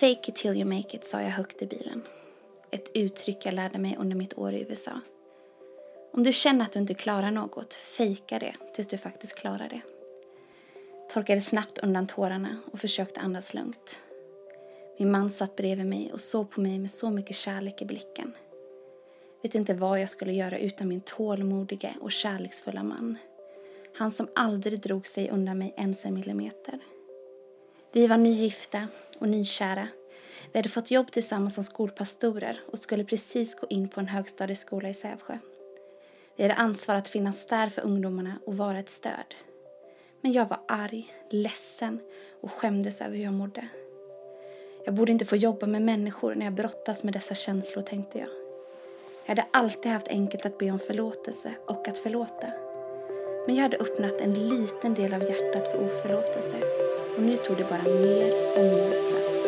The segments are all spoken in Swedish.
Fake it till you make it, sa jag högt i bilen. Ett uttryck jag lärde mig under mitt år i USA. Om du känner att du inte klarar något, fejka det tills du faktiskt klarar det. Torkade snabbt undan tårarna och försökte andas lugnt. Min man satt bredvid mig och såg på mig med så mycket kärlek i blicken. Vet inte vad jag skulle göra utan min tålmodige och kärleksfulla man. Han som aldrig drog sig undan mig ens en millimeter. Vi var nygifta och nykära. Vi hade fått jobb tillsammans som skolpastorer och skulle precis gå in på en högstadieskola i Sävsjö. Vi hade ansvar att finnas där för ungdomarna och vara ett stöd. Men jag var arg, ledsen och skämdes över hur jag mådde. Jag borde inte få jobba med människor när jag brottas med dessa känslor, tänkte jag. Jag hade alltid haft enkelt att be om förlåtelse och att förlåta. Men jag hade öppnat en liten del av hjärtat för oförlåtelse och nu tog det bara mer och mer plats.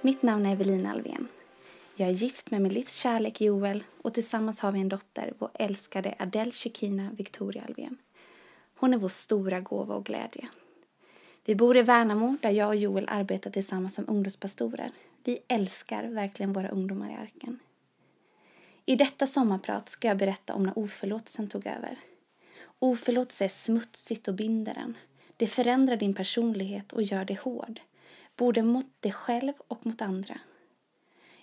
Mitt namn är Evelina Alvén. Jag är gift med min livs kärlek Joel och tillsammans har vi en dotter, vår älskade Adele Shekina Victoria Alvén. Hon är vår stora gåva och glädje. Vi bor i Värnamo där jag och Joel arbetar tillsammans som ungdomspastorer. Vi älskar verkligen våra ungdomar i arken. I detta sommarprat ska jag berätta om när oförlåtelsen tog över. Oförlåtelse är smutsigt och binder en. Det förändrar din personlighet och gör dig hård, både mot dig själv och mot andra.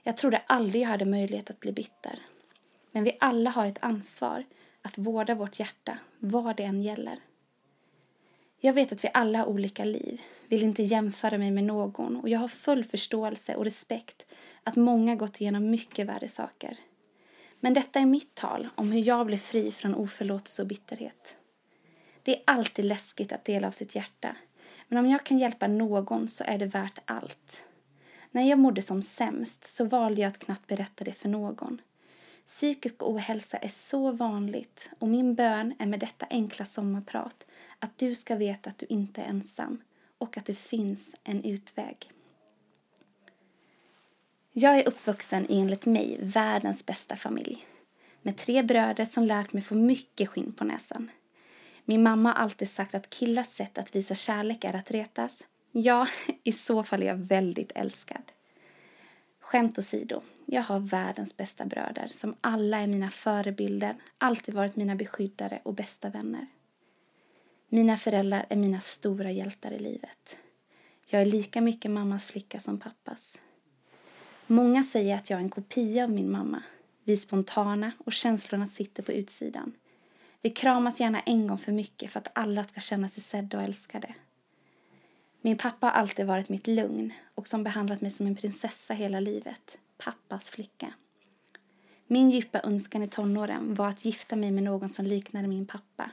Jag trodde aldrig jag hade möjlighet att bli bitter. Men vi alla har ett ansvar att vårda vårt hjärta, vad det än gäller. Jag vet att vi alla har olika liv, vill inte jämföra mig med någon och jag har full förståelse och respekt att många gått igenom mycket värre saker. Men detta är mitt tal om hur jag blev fri från oförlåtelse och bitterhet. Det är alltid läskigt att dela av sitt hjärta, men om jag kan hjälpa någon så är det värt allt. När jag mådde som sämst så valde jag att knappt berätta det för någon. Psykisk ohälsa är så vanligt och min bön är med detta enkla sommarprat att du ska veta att du inte är ensam och att det finns en utväg. Jag är uppvuxen i enligt mig världens bästa familj med tre bröder som lärt mig få mycket skinn på näsan. Min mamma har alltid sagt att killars sätt att visa kärlek är att retas. Ja, i så fall är jag väldigt älskad. Skämt åsido, jag har världens bästa bröder som alla är mina förebilder, alltid varit mina beskyddare och bästa vänner. Mina föräldrar är mina stora hjältar i livet. Jag är lika mycket mammas flicka som pappas. Många säger att jag är en kopia av min mamma. Vi är spontana och känslorna sitter på utsidan. Vi kramas gärna en gång för mycket för att alla ska känna sig sedda och älskade. Min pappa har alltid varit mitt lugn och som behandlat mig som en prinsessa hela livet. Pappas flicka. Min djupa önskan i tonåren var att gifta mig med någon som liknade min pappa.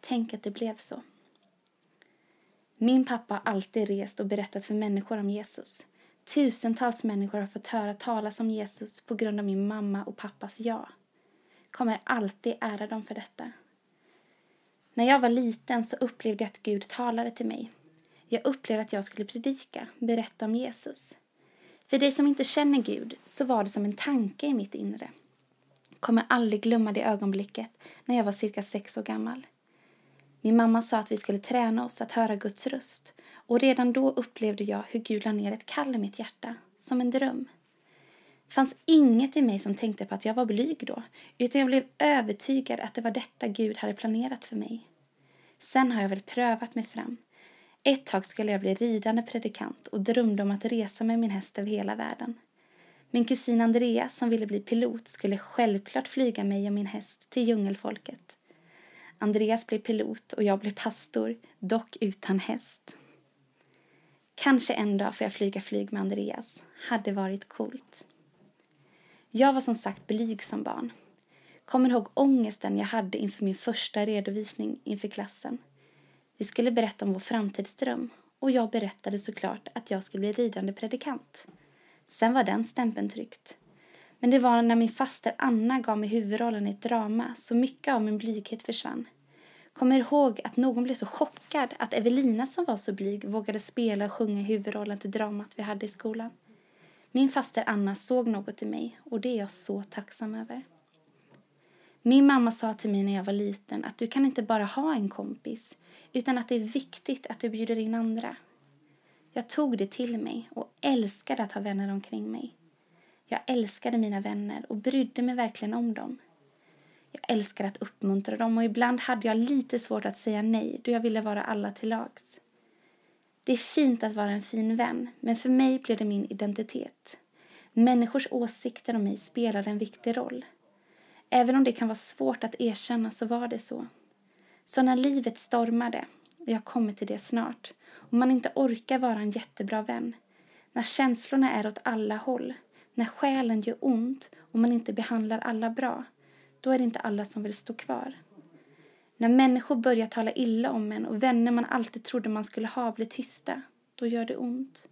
Tänk att det blev så. Min pappa har alltid rest och berättat för människor om Jesus. Tusentals människor har fått höra talas om Jesus på grund av min mamma och pappas ja. Kommer alltid ära dem för detta. När jag var liten så upplevde jag att Gud talade till mig. Jag upplevde att jag skulle predika, berätta om Jesus. För dig som inte känner Gud så var det som en tanke i mitt inre. Kommer aldrig glömma det ögonblicket när jag var cirka sex år gammal. Min mamma sa att vi skulle träna oss att höra Guds röst och redan då upplevde jag hur Gud la ner ett kall i mitt hjärta, som en dröm. Det fanns inget i mig som tänkte på att jag var blyg då, utan jag blev övertygad att det var detta Gud hade planerat för mig. Sen har jag väl prövat mig fram. Ett tag skulle jag bli ridande predikant och drömde om att resa med min häst över hela världen. Min kusin Andrea, som ville bli pilot, skulle självklart flyga mig och min häst till djungelfolket. Andreas blev pilot och jag blev pastor, dock utan häst. Kanske en dag får jag flyga flyg med Andreas. Hade varit coolt. Jag var som sagt blyg som barn. Kommer ihåg ångesten jag hade inför min första redovisning inför klassen. Vi skulle berätta om vår framtidsdröm och jag berättade såklart att jag skulle bli ridande predikant. Sen var den stämpeln tryckt. Men det var när min faster Anna gav mig huvudrollen i ett drama så mycket av min blyghet försvann. Kommer ihåg att någon blev så chockad att Evelina som var så blyg vågade spela och sjunga huvudrollen till dramat vi hade i skolan. Min faster Anna såg något i mig och det är jag så tacksam över. Min mamma sa till mig när jag var liten att du kan inte bara ha en kompis utan att det är viktigt att du bjuder in andra. Jag tog det till mig och älskade att ha vänner omkring mig. Jag älskade mina vänner och brydde mig verkligen om dem. Jag älskade att uppmuntra dem och ibland hade jag lite svårt att säga nej då jag ville vara alla till lags. Det är fint att vara en fin vän, men för mig blev det min identitet. Människors åsikter om mig spelade en viktig roll. Även om det kan vara svårt att erkänna så var det så. Så när livet stormade, och jag kommer till det snart, och man inte orkar vara en jättebra vän, när känslorna är åt alla håll, när själen gör ont och man inte behandlar alla bra, då är det inte alla som vill stå kvar. När människor börjar tala illa om en och vänner man alltid trodde man skulle ha blir tysta, då gör det ont.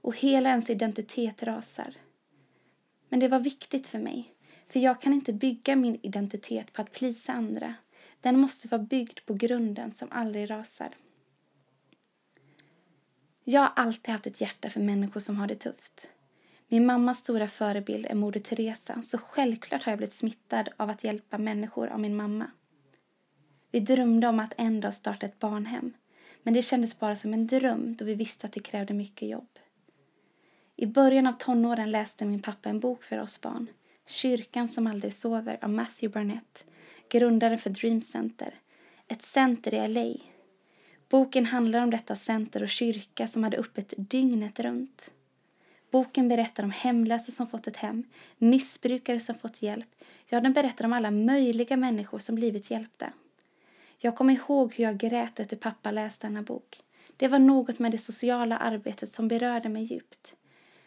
Och hela ens identitet rasar. Men det var viktigt för mig, för jag kan inte bygga min identitet på att plisa andra. Den måste vara byggd på grunden som aldrig rasar. Jag har alltid haft ett hjärta för människor som har det tufft. Min mammas stora förebild är Moder Teresa, så självklart har jag blivit smittad av att hjälpa människor av min mamma. Vi drömde om att en dag starta ett barnhem, men det kändes bara som en dröm då vi visste att det krävde mycket jobb. I början av tonåren läste min pappa en bok för oss barn, Kyrkan som aldrig sover av Matthew Barnett, grundaren för Dream Center, ett center i LA. Boken handlar om detta center och kyrka som hade öppet dygnet runt. Boken berättar om hemlösa som fått ett hem, missbrukare som fått hjälp. Ja, den berättar om alla möjliga människor som blivit hjälpta. Jag kommer ihåg hur jag grät efter pappa läste denna bok. Det var något med det sociala arbetet som berörde mig djupt.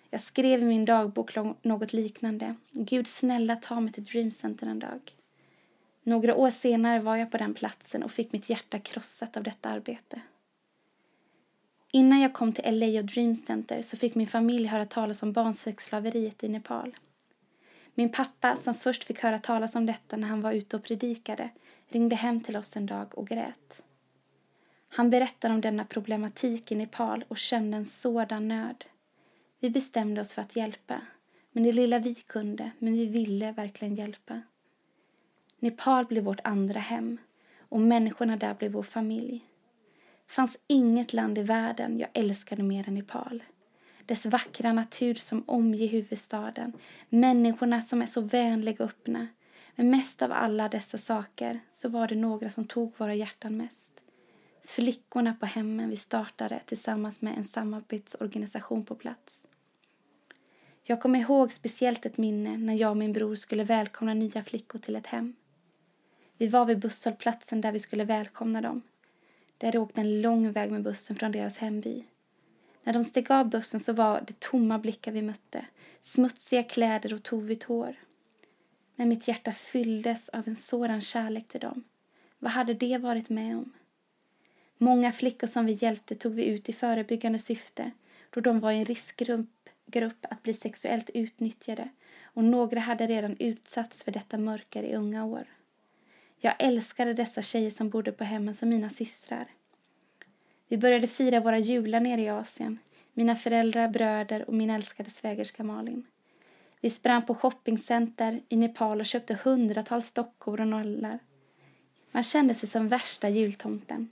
Jag skrev i min dagbok något liknande. Gud snälla ta mig till Dream Center en dag. Några år senare var jag på den platsen och fick mitt hjärta krossat av detta arbete. Innan jag kom till LA och Dream Center så fick min familj höra talas om barnsexslaveriet i Nepal. Min pappa, som först fick höra talas om detta när han var ute och predikade, ringde hem till oss en dag och grät. Han berättade om denna problematik i Nepal och kände en sådan nöd. Vi bestämde oss för att hjälpa, men det lilla vi kunde, men vi ville verkligen hjälpa. Nepal blev vårt andra hem och människorna där blev vår familj fanns inget land i världen jag älskade mer än Nepal. Dess vackra natur som omger huvudstaden, människorna som är så vänliga och öppna. Men mest av alla dessa saker så var det några som tog våra hjärtan mest. Flickorna på hemmen vi startade tillsammans med en samarbetsorganisation på plats. Jag kommer ihåg speciellt ett minne när jag och min bror skulle välkomna nya flickor till ett hem. Vi var vid busshållplatsen där vi skulle välkomna dem. De hade åkt en lång väg med bussen från deras hemby. När de steg av bussen så var det tomma blickar vi mötte, smutsiga kläder och tovigt hår. Men mitt hjärta fylldes av en sådan kärlek till dem. Vad hade de varit med om? Många flickor som vi hjälpte tog vi ut i förebyggande syfte då de var i en riskgrupp grupp att bli sexuellt utnyttjade och några hade redan utsatts för detta mörker i unga år. Jag älskade dessa tjejer som bodde på hemmen som mina systrar. Vi började fira våra jular nere i Asien, mina föräldrar, bröder och min älskade svägerska Malin. Vi sprang på shoppingcenter i Nepal och köpte hundratals dockor och nollar. Man kände sig som värsta jultomten.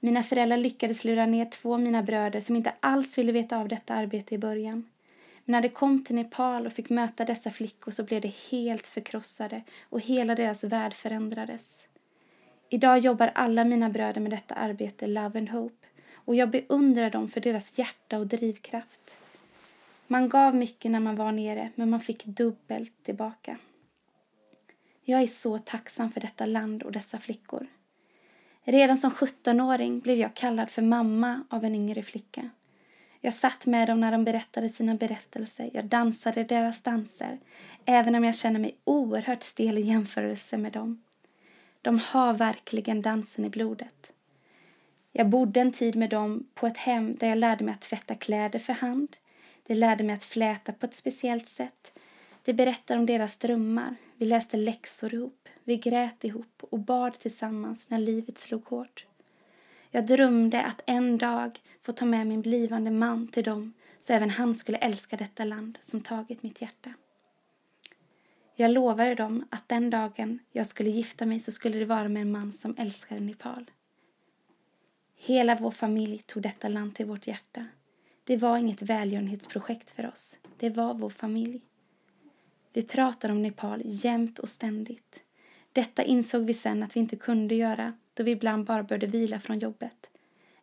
Mina föräldrar lyckades lura ner två av mina bröder som inte alls ville veta av detta arbete i början. Men när de kom till Nepal och fick möta dessa flickor så blev de helt förkrossade och hela deras värld förändrades. Idag jobbar alla mina bröder med detta arbete, Love and Hope, och jag beundrar dem för deras hjärta och drivkraft. Man gav mycket när man var nere, men man fick dubbelt tillbaka. Jag är så tacksam för detta land och dessa flickor. Redan som 17-åring blev jag kallad för mamma av en yngre flicka. Jag satt med dem när de berättade sina berättelser. Jag dansade deras danser, även om jag känner mig oerhört stel i jämförelse med dem. De har verkligen dansen i blodet. Jag bodde en tid med dem på ett hem där jag lärde mig att tvätta kläder för hand. De lärde mig att fläta på ett speciellt sätt. De berättade om deras drömmar. Vi läste läxor ihop. Vi grät ihop och bad tillsammans när livet slog hårt. Jag drömde att en dag få ta med min blivande man till dem så även han skulle älska detta land som tagit mitt hjärta. Jag lovade dem att den dagen jag skulle gifta mig så skulle det vara med en man som älskade Nepal. Hela vår familj tog detta land till vårt hjärta. Det var inget välgörenhetsprojekt för oss. Det var vår familj. Vi pratade om Nepal jämt och ständigt. Detta insåg vi sen att vi inte kunde göra då vi ibland bara började vila från jobbet,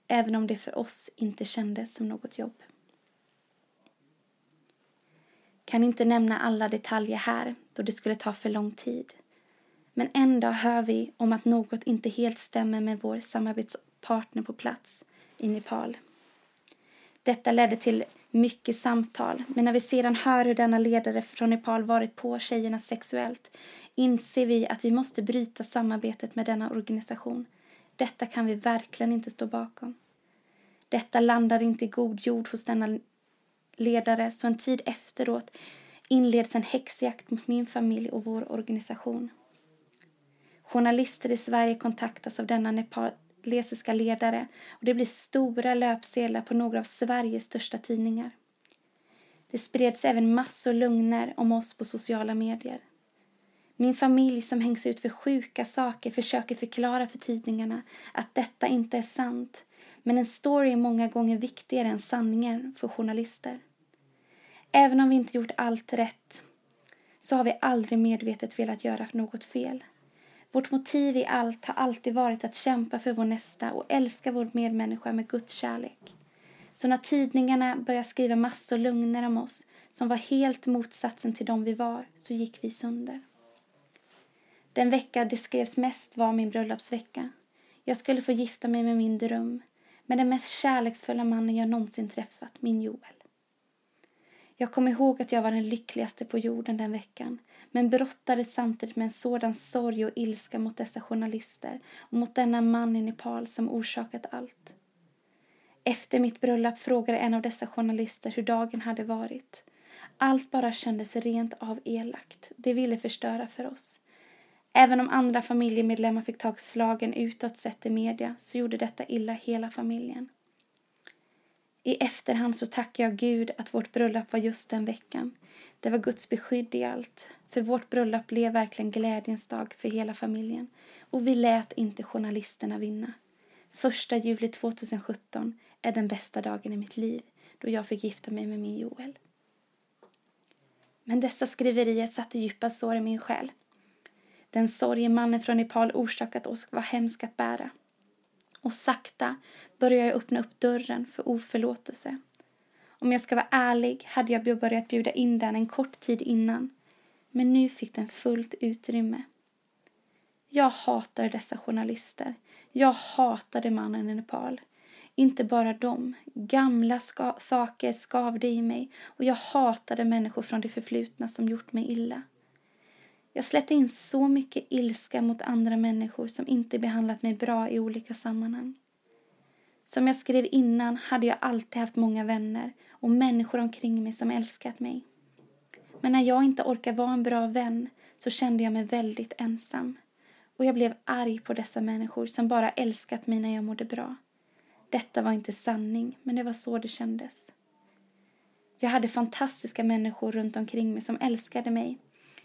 även om det för oss inte kändes som något jobb. Kan inte nämna alla detaljer här då det skulle ta för lång tid. Men en dag hör vi om att något inte helt stämmer med vår samarbetspartner på plats i Nepal. Detta ledde till mycket samtal, men när vi sedan hör hur denna ledare från Nepal varit på tjejerna sexuellt inser vi att vi måste bryta samarbetet med denna organisation. Detta kan vi verkligen inte stå bakom. Detta landade inte i god jord hos denna ledare så en tid efteråt inleds en häxjakt mot min familj och vår organisation. Journalister i Sverige kontaktas av denna Nepal portugisiska ledare och det blir stora löpsedlar på några av Sveriges största tidningar. Det spreds även massor lögner om oss på sociala medier. Min familj som hängs ut för sjuka saker försöker förklara för tidningarna att detta inte är sant. Men en story är många gånger viktigare än sanningen för journalister. Även om vi inte gjort allt rätt så har vi aldrig medvetet velat göra något fel. Vårt motiv i allt har alltid varit att kämpa för vår nästa och älska vår medmänniska med Guds kärlek. Så när tidningarna började skriva massor lögner om oss som var helt motsatsen till dem vi var så gick vi sönder. Den vecka det skrevs mest var min bröllopsvecka. Jag skulle få gifta mig med min dröm, med den mest kärleksfulla mannen jag någonsin träffat, min Joel. Jag kom ihåg att jag var den lyckligaste på jorden den veckan men brottades samtidigt med en sådan sorg och ilska mot dessa journalister och mot denna man i Nepal som orsakat allt. Efter mitt bröllop frågade en av dessa journalister hur dagen hade varit. Allt bara kändes rent av elakt. De ville förstöra för oss. Även om andra familjemedlemmar fick ta slagen utåt sett i media så gjorde detta illa hela familjen. I efterhand så tackar jag Gud att vårt bröllop var just den veckan. Det var Guds beskydd i allt. För vårt bröllop blev verkligen glädjens dag för hela familjen. Och vi lät inte journalisterna vinna. Första juli 2017 är den bästa dagen i mitt liv då jag fick gifta mig med min Joel. Men dessa skriverier satte djupa sår i min själ. Den sorg mannen från Nepal orsakat oss var hemsk att bära. Och sakta började jag öppna upp dörren för oförlåtelse. Om jag ska vara ärlig hade jag börjat bjuda in den en kort tid innan. Men nu fick den fullt utrymme. Jag hatade dessa journalister. Jag hatade mannen i Nepal. Inte bara dem. Gamla ska saker skavde i mig och jag hatade människor från det förflutna som gjort mig illa. Jag släppte in så mycket ilska mot andra människor som inte behandlat mig bra i olika sammanhang. Som jag skrev innan hade jag alltid haft många vänner och människor omkring mig som älskat mig. Men när jag inte orkade vara en bra vän så kände jag mig väldigt ensam. Och jag blev arg på dessa människor som bara älskat mig när jag mådde bra. Detta var inte sanning, men det var så det kändes. Jag hade fantastiska människor runt omkring mig som älskade mig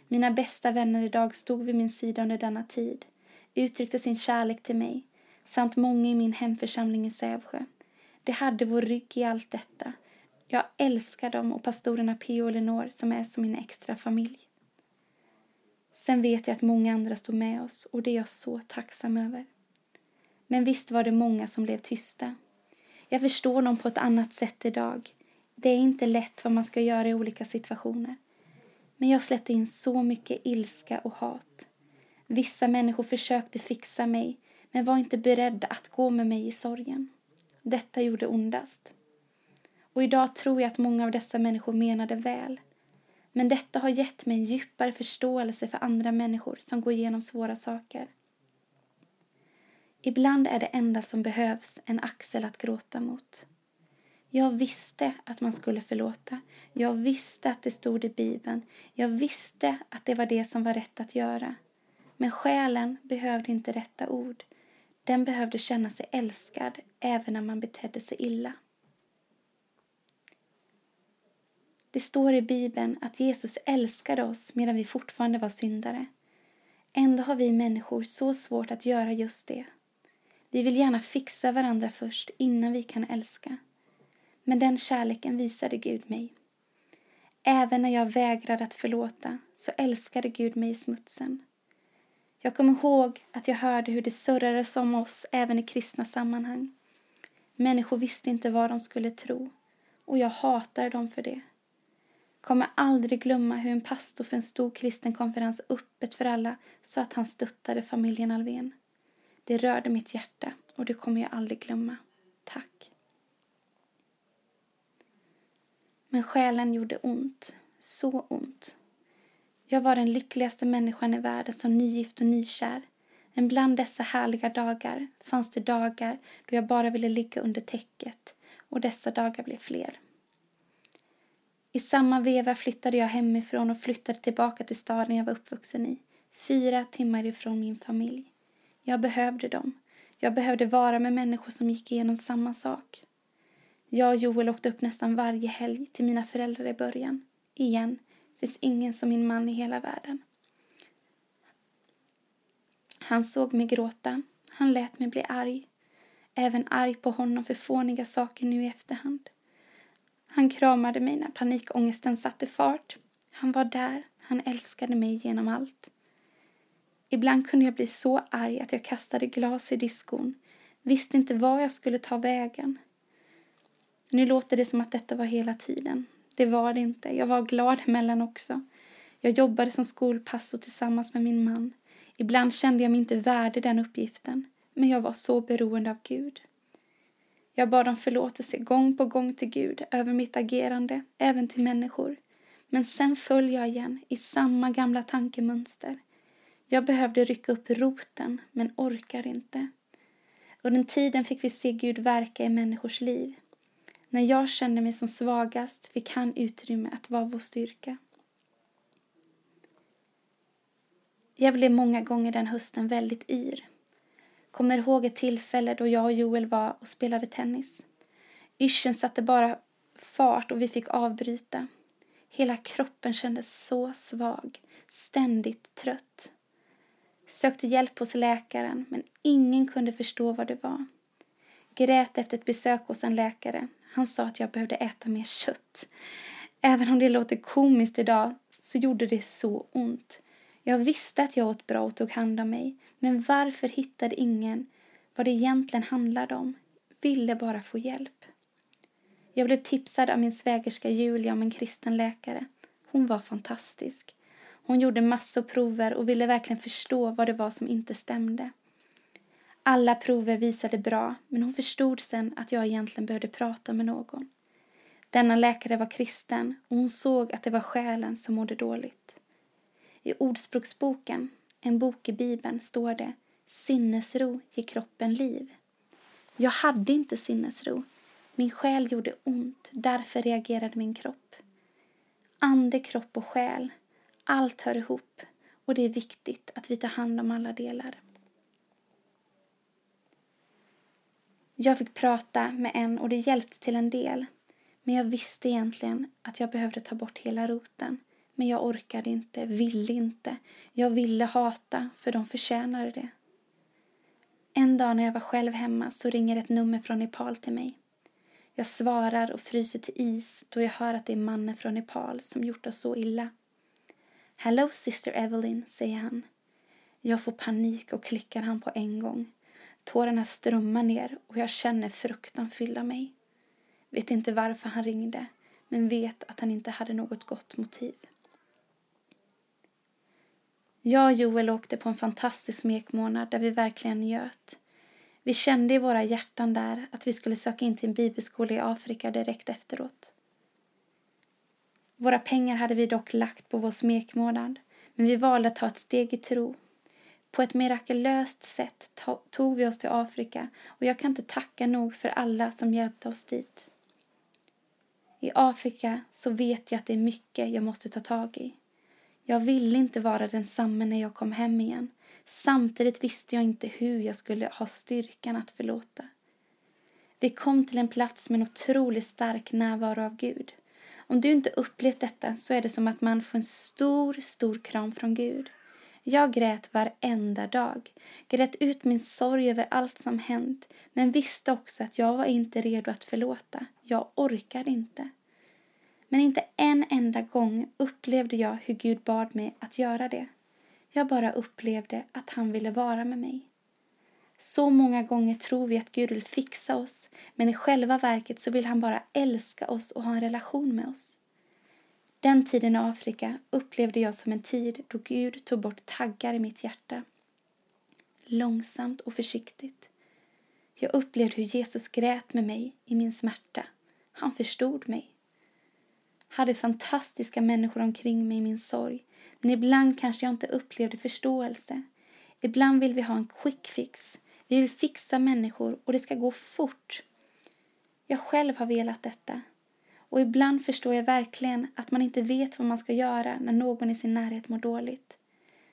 mina bästa vänner idag stod vid min sida under denna tid, uttryckte sin kärlek till mig, samt många i min hemförsamling i Sävsjö. De hade vår rygg i allt detta. Jag älskar dem och pastorerna P.O. och Lenore som är som min extra familj. Sen vet jag att många andra stod med oss och det är jag så tacksam över. Men visst var det många som blev tysta. Jag förstår dem på ett annat sätt idag. Det är inte lätt vad man ska göra i olika situationer. Men jag släppte in så mycket ilska och hat. Vissa människor försökte fixa mig men var inte beredda att gå med mig i sorgen. Detta gjorde ondast. Och idag tror jag att många av dessa människor menade väl. Men detta har gett mig en djupare förståelse för andra människor som går igenom svåra saker. Ibland är det enda som behövs en axel att gråta mot. Jag visste att man skulle förlåta. Jag visste att det stod i Bibeln. Jag visste att det var det som var rätt att göra. Men själen behövde inte rätta ord. Den behövde känna sig älskad även när man betedde sig illa. Det står i Bibeln att Jesus älskade oss medan vi fortfarande var syndare. Ändå har vi människor så svårt att göra just det. Vi vill gärna fixa varandra först innan vi kan älska. Men den kärleken visade Gud mig. Även när jag vägrade att förlåta så älskade Gud mig i smutsen. Jag kommer ihåg att jag hörde hur det surrades om oss även i kristna sammanhang. Människor visste inte vad de skulle tro och jag hatade dem för det. Kommer aldrig glömma hur en pastor för en stor kristen konferens öppet för alla sa att han stöttade familjen Alvén. Det rörde mitt hjärta och det kommer jag aldrig glömma. Tack. Men själen gjorde ont, så ont. Jag var den lyckligaste människan i världen som nygift och nykär. Men bland dessa härliga dagar fanns det dagar då jag bara ville ligga under täcket och dessa dagar blev fler. I samma veva flyttade jag hemifrån och flyttade tillbaka till staden jag var uppvuxen i, fyra timmar ifrån min familj. Jag behövde dem. Jag behövde vara med människor som gick igenom samma sak. Jag och Joel åkte upp nästan varje helg till mina föräldrar i början. Igen, finns ingen som min man i hela världen. Han såg mig gråta. Han lät mig bli arg. Även arg på honom för fåniga saker nu i efterhand. Han kramade mig när panikångesten satte fart. Han var där. Han älskade mig genom allt. Ibland kunde jag bli så arg att jag kastade glas i diskon. Visste inte var jag skulle ta vägen. Nu låter det som att detta var hela tiden. Det var det inte. Jag var glad emellan också. Jag jobbade som skolpassor tillsammans med min man. Ibland kände jag mig inte värdig den uppgiften, men jag var så beroende av Gud. Jag bad om förlåtelse gång på gång till Gud över mitt agerande, även till människor. Men sen föll jag igen i samma gamla tankemönster. Jag behövde rycka upp roten, men orkade inte. Under tiden fick vi se Gud verka i människors liv. När jag kände mig som svagast fick han utrymme att vara vår styrka. Jag blev många gånger den hösten väldigt yr. Kommer ihåg ett tillfälle då jag och Joel var och spelade tennis. Yrseln satte bara fart och vi fick avbryta. Hela kroppen kändes så svag, ständigt trött. Sökte hjälp hos läkaren, men ingen kunde förstå vad det var. Grät efter ett besök hos en läkare. Han sa att jag behövde äta mer kött. Även om det låter komiskt idag så gjorde det så ont. Jag visste att jag åt bra och tog hand om mig, men varför hittade ingen vad det egentligen handlade om? Ville bara få hjälp. Jag blev tipsad av min svägerska Julia om en kristen läkare. Hon var fantastisk. Hon gjorde massor prover och ville verkligen förstå vad det var som inte stämde. Alla prover visade bra, men hon förstod sen att jag egentligen behövde prata med någon. Denna läkare var kristen och hon såg att det var själen som mådde dåligt. I Ordspråksboken, en bok i Bibeln, står det Sinnesro ger kroppen liv. Jag hade inte sinnesro. Min själ gjorde ont, därför reagerade min kropp. Ande, kropp och själ, allt hör ihop och det är viktigt att vi tar hand om alla delar. Jag fick prata med en och det hjälpte till en del. Men jag visste egentligen att jag behövde ta bort hela roten. Men jag orkade inte, ville inte. Jag ville hata, för de förtjänade det. En dag när jag var själv hemma så ringer ett nummer från Nepal till mig. Jag svarar och fryser till is då jag hör att det är mannen från Nepal som gjort oss så illa. Hello sister Evelyn, säger han. Jag får panik och klickar han på en gång. Tårarna strömmar ner och jag känner fruktan fylla mig. Vet inte varför han ringde, men vet att han inte hade något gott motiv. Jag och Joel åkte på en fantastisk smekmånad där vi verkligen njöt. Vi kände i våra hjärtan där att vi skulle söka in till en bibelskola i Afrika direkt efteråt. Våra pengar hade vi dock lagt på vår smekmånad, men vi valde att ta ett steg i tro på ett mirakulöst sätt tog vi oss till Afrika och jag kan inte tacka nog för alla som hjälpte oss dit. I Afrika så vet jag att det är mycket jag måste ta tag i. Jag ville inte vara densamme när jag kom hem igen, Samtidigt visste jag inte hur jag skulle ha styrkan att förlåta. Vi kom till en plats med en otroligt stark närvaro av Gud. Om du inte upplevt detta så är det som att man får en stor, stor kram från Gud. Jag grät varenda dag, grät ut min sorg över allt som hänt, men visste också att jag var inte redo att förlåta. Jag orkade inte. Men inte en enda gång upplevde jag hur Gud bad mig att göra det. Jag bara upplevde att han ville vara med mig. Så många gånger tror vi att Gud vill fixa oss, men i själva verket så vill han bara älska oss och ha en relation med oss. Den tiden i Afrika upplevde jag som en tid då Gud tog bort taggar i mitt hjärta. Långsamt och försiktigt. Jag upplevde hur Jesus grät med mig i min smärta. Han förstod mig. Hade fantastiska människor omkring mig i min sorg, men ibland kanske jag inte upplevde förståelse. Ibland vill vi ha en quick fix. Vi vill fixa människor och det ska gå fort. Jag själv har velat detta. Och ibland förstår jag verkligen att man inte vet vad man ska göra när någon i sin närhet mår dåligt.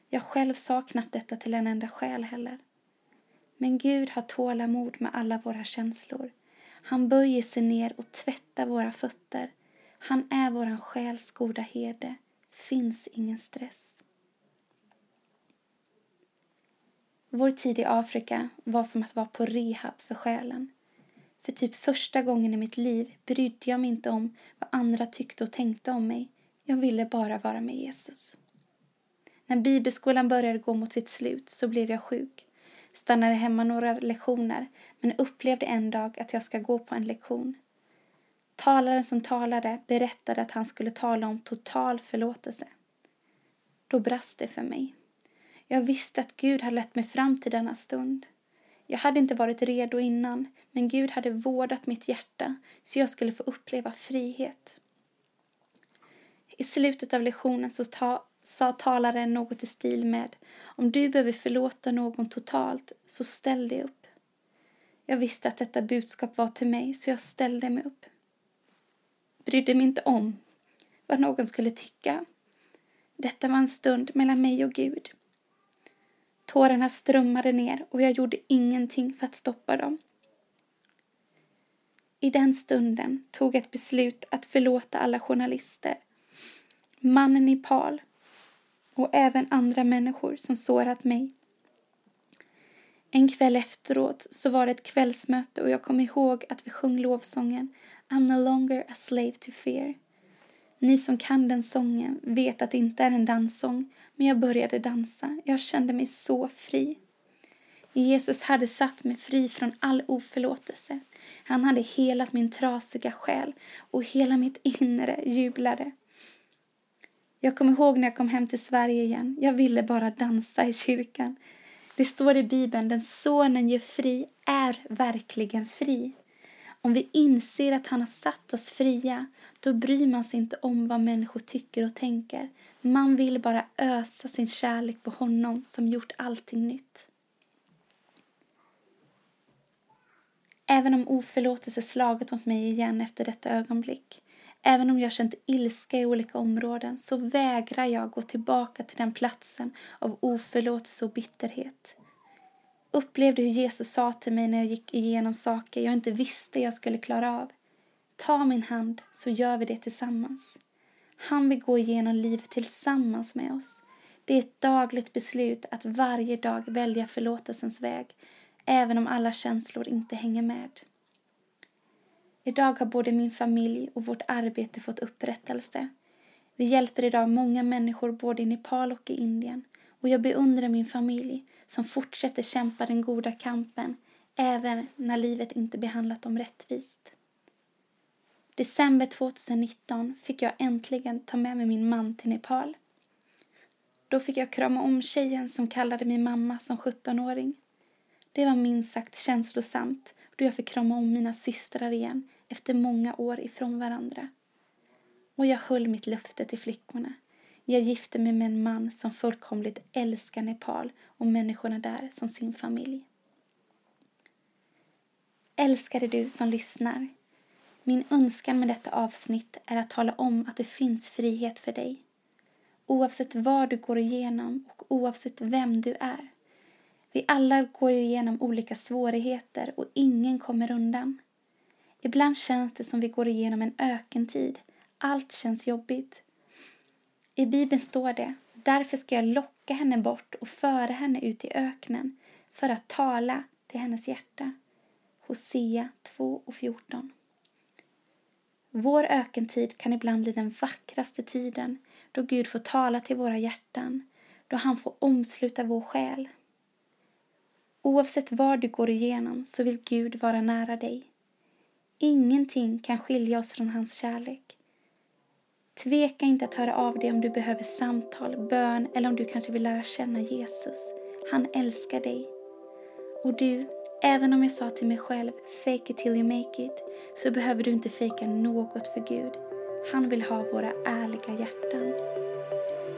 Jag själv sa knappt detta till en enda själ heller. Men Gud har tålamod med alla våra känslor. Han böjer sig ner och tvättar våra fötter. Han är vår själs goda herde. Finns ingen stress. Vår tid i Afrika var som att vara på rehab för själen. För typ första gången i mitt liv brydde jag mig inte om vad andra tyckte och tänkte om mig. Jag ville bara vara med Jesus. När bibelskolan började gå mot sitt slut så blev jag sjuk. Stannade hemma några lektioner men upplevde en dag att jag ska gå på en lektion. Talaren som talade berättade att han skulle tala om total förlåtelse. Då brast det för mig. Jag visste att Gud hade lett mig fram till denna stund. Jag hade inte varit redo innan, men Gud hade vårdat mitt hjärta så jag skulle få uppleva frihet. I slutet av lektionen så ta, sa talaren något i stil med Om du behöver förlåta någon totalt, så ställ dig upp. Jag visste att detta budskap var till mig, så jag ställde mig upp. Brydde mig inte om vad någon skulle tycka. Detta var en stund mellan mig och Gud. Tårarna strömmade ner och jag gjorde ingenting för att stoppa dem. I den stunden tog jag ett beslut att förlåta alla journalister, mannen i Pal och även andra människor som sårat mig. En kväll efteråt så var det ett kvällsmöte och jag kom ihåg att vi sjöng lovsången I'm no longer a slave to fear. Ni som kan den sången vet att det inte är en danssång, men jag började dansa. Jag kände mig så fri. Jesus hade satt mig fri från all oförlåtelse. Han hade helat min trasiga själ och hela mitt inre jublade. Jag kommer ihåg när jag kom hem till Sverige igen. Jag ville bara dansa i kyrkan. Det står i Bibeln, den sonen gör fri är verkligen fri. Om vi inser att han har satt oss fria, då bryr man sig inte om vad människor tycker och tänker. Man vill bara ösa sin kärlek på honom som gjort allting nytt. Även om oförlåtelse slagit mot mig igen efter detta ögonblick, även om jag känt ilska i olika områden, så vägrar jag gå tillbaka till den platsen av oförlåtelse och bitterhet upplevde hur Jesus sa till mig när jag gick igenom saker jag inte visste jag skulle klara av. Ta min hand så gör vi det tillsammans. Han vill gå igenom livet tillsammans med oss. Det är ett dagligt beslut att varje dag välja förlåtelsens väg, även om alla känslor inte hänger med. Idag har både min familj och vårt arbete fått upprättelse. Vi hjälper idag många människor både i Nepal och i Indien och jag beundrar min familj som fortsätter kämpa den goda kampen även när livet inte behandlat dem rättvist. December 2019 fick jag äntligen ta med mig min man till Nepal. Då fick jag krama om tjejen som kallade min mamma som 17-åring. Det var minst sagt känslosamt då jag fick krama om mina systrar igen efter många år ifrån varandra. Och jag höll mitt löfte till flickorna. Jag gifte mig med en man som fullkomligt älskar Nepal och människorna där som sin familj. Älskade du som lyssnar. Min önskan med detta avsnitt är att tala om att det finns frihet för dig. Oavsett vad du går igenom och oavsett vem du är Vi alla går igenom olika svårigheter och ingen kommer undan. Ibland känns det som vi går igenom en ökentid. Allt känns jobbigt. I Bibeln står det, därför ska jag locka henne bort och föra henne ut i öknen för att tala till hennes hjärta. Hosea 2 och 14. Vår ökentid kan ibland bli den vackraste tiden då Gud får tala till våra hjärtan, då han får omsluta vår själ. Oavsett vad du går igenom så vill Gud vara nära dig. Ingenting kan skilja oss från hans kärlek. Tveka inte att höra av dig om du behöver samtal, bön eller om du kanske vill lära känna Jesus. Han älskar dig. Och du, även om jag sa till mig själv, fake it till you make it, så behöver du inte fejka något för Gud. Han vill ha våra ärliga hjärtan.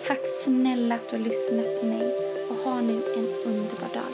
Tack snälla att du har lyssnat på mig och ha nu en underbar dag.